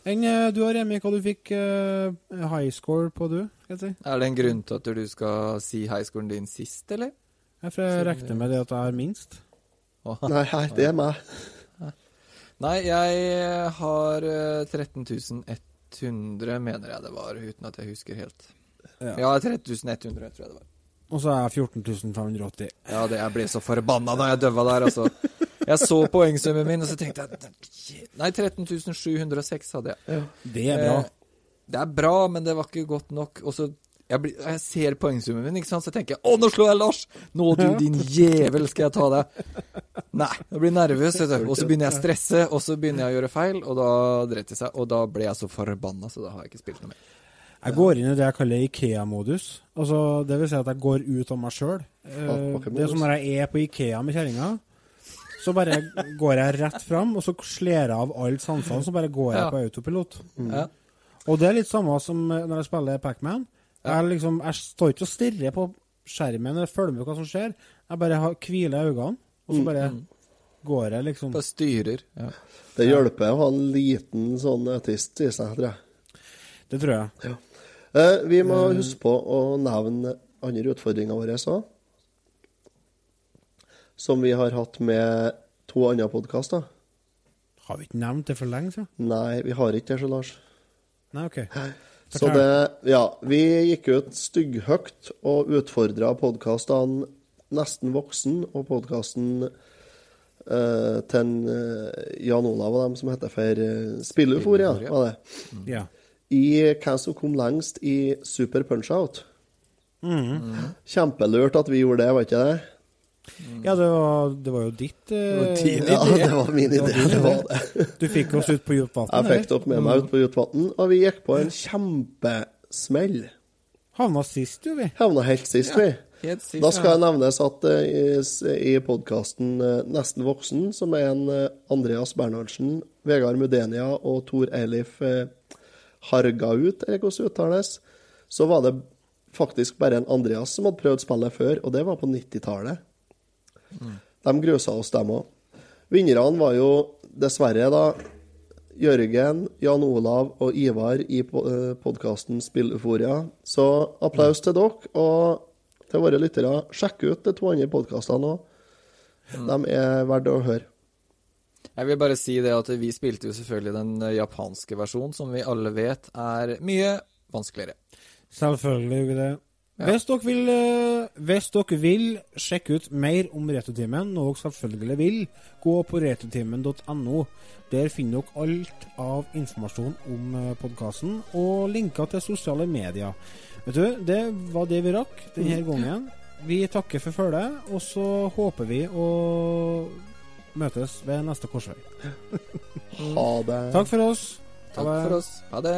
Enn eh, du har, Remi, hva du fikk uh, high score på, du? Skal jeg si? Er det en grunn til at du skal si highscoren din sist, eller? Jeg for jeg regner med det at jeg har minst. Nei, nei, det er meg. Nei, jeg har eh, 13.100, mener jeg det var, uten at jeg husker helt. Ja. Ja, 13.100, tror jeg det var. Og så er jeg 14.580. Ja, det, jeg ble så forbanna da jeg døva der, altså. Jeg så poengsummen min, og så tenkte jeg Nei, 13.706 hadde jeg. Det er bra. Eh, det er bra, men det var ikke godt nok. Og så jeg, blir, jeg ser poengsummen min, ikke sant? så tenker jeg Å, nå slår jeg Lars! Nå, du din jævel, skal jeg ta deg. Nei. Jeg blir nervøs, vet du. Og så begynner jeg å stresse, og så begynner jeg å gjøre feil, og da dreit det seg. Og da ble jeg så forbanna, så da har jeg ikke spilt noe mer. Jeg går inn i det jeg kaller Ikea-modus. Altså, det vil si at jeg går ut av meg sjøl. det er som når jeg er på Ikea med kjerringa. Så bare går jeg rett fram, og så slår jeg av alle sansene, så bare går jeg Ja. på autopilot. Ja. Og det er litt samme som eh, når jeg spiller Pacman. Jeg, liksom, jeg står ikke og stirrer på skjermen eller følger med på hva som skjer. Jeg bare har, hviler øynene, og så Mm. bare går jeg liksom Bare styrer. Ja. Det hjelper å ha en liten sånn autist i seg, tror jeg. Det tror jeg. Eh, vi må huske på å nevne andre utfordringer våre òg. Som vi har hatt med to andre podkaster. Har vi ikke nevnt det for lenge siden? Nei, vi har ikke det, så Lars. Nei, OK. Så det Ja, vi gikk ut stygghøyt og utfordra podkastene Nesten voksen og podkasten uh, til eh, Jan Olav og dem som heter for uh, Spilleforia, var det. Ja. I hvem som kom lengst i Super Punch-Out. Mm. Kjempelurt at vi gjorde det, var ikke det? Ja, det var, det var jo ditt eh, var din Ja, idé. det var min idé, din det var det. Du fikk oss ut på dypt vann. Jeg fikk dere med meg ut på Jutvatn, og vi gikk på en kjempesmell. Havna sist, jo, vi. Havna helt sist, vi. sist, da skal ja. nevnes at uh, i, s- i podkasten Nesten voksen, som er en uh, Andreas Bernhardsen, Vegard Mudenia og Tor Eilif uh, Hargaut, eller hvordan det uttales, så var det faktisk bare en Andreas som hadde prøvd spillet før, og det var på 90-tallet. De grusa oss, dem òg. Vinnerne var jo dessverre da Jørgen, Jan Olav og Ivar i podkasten Spilleforia. Så applaus til dere, og til våre lyttere. Sjekk ut de to andre podkastene òg. De er verdt å høre. Jeg vil bare si det at vi spilte jo selvfølgelig den eh, japanske versjonen, som vi alle vet er mye vanskeligere. Selvfølgelig gjorde vi det. Hvis, dere vil, eh, hvis dere vil sjekke ut mer om Retrotimen, noe dere selvfølgelig vil, gå på retrotimen.no. Der finner dere alt av informasjon om podkasten og linker til sosiale medier. Vet du, Det var det vi rakk denne gangen. Vi takker for følget, og så håper vi å møtes ved neste korsvei. Ha det. Takk for oss. Takk for oss. Ha det.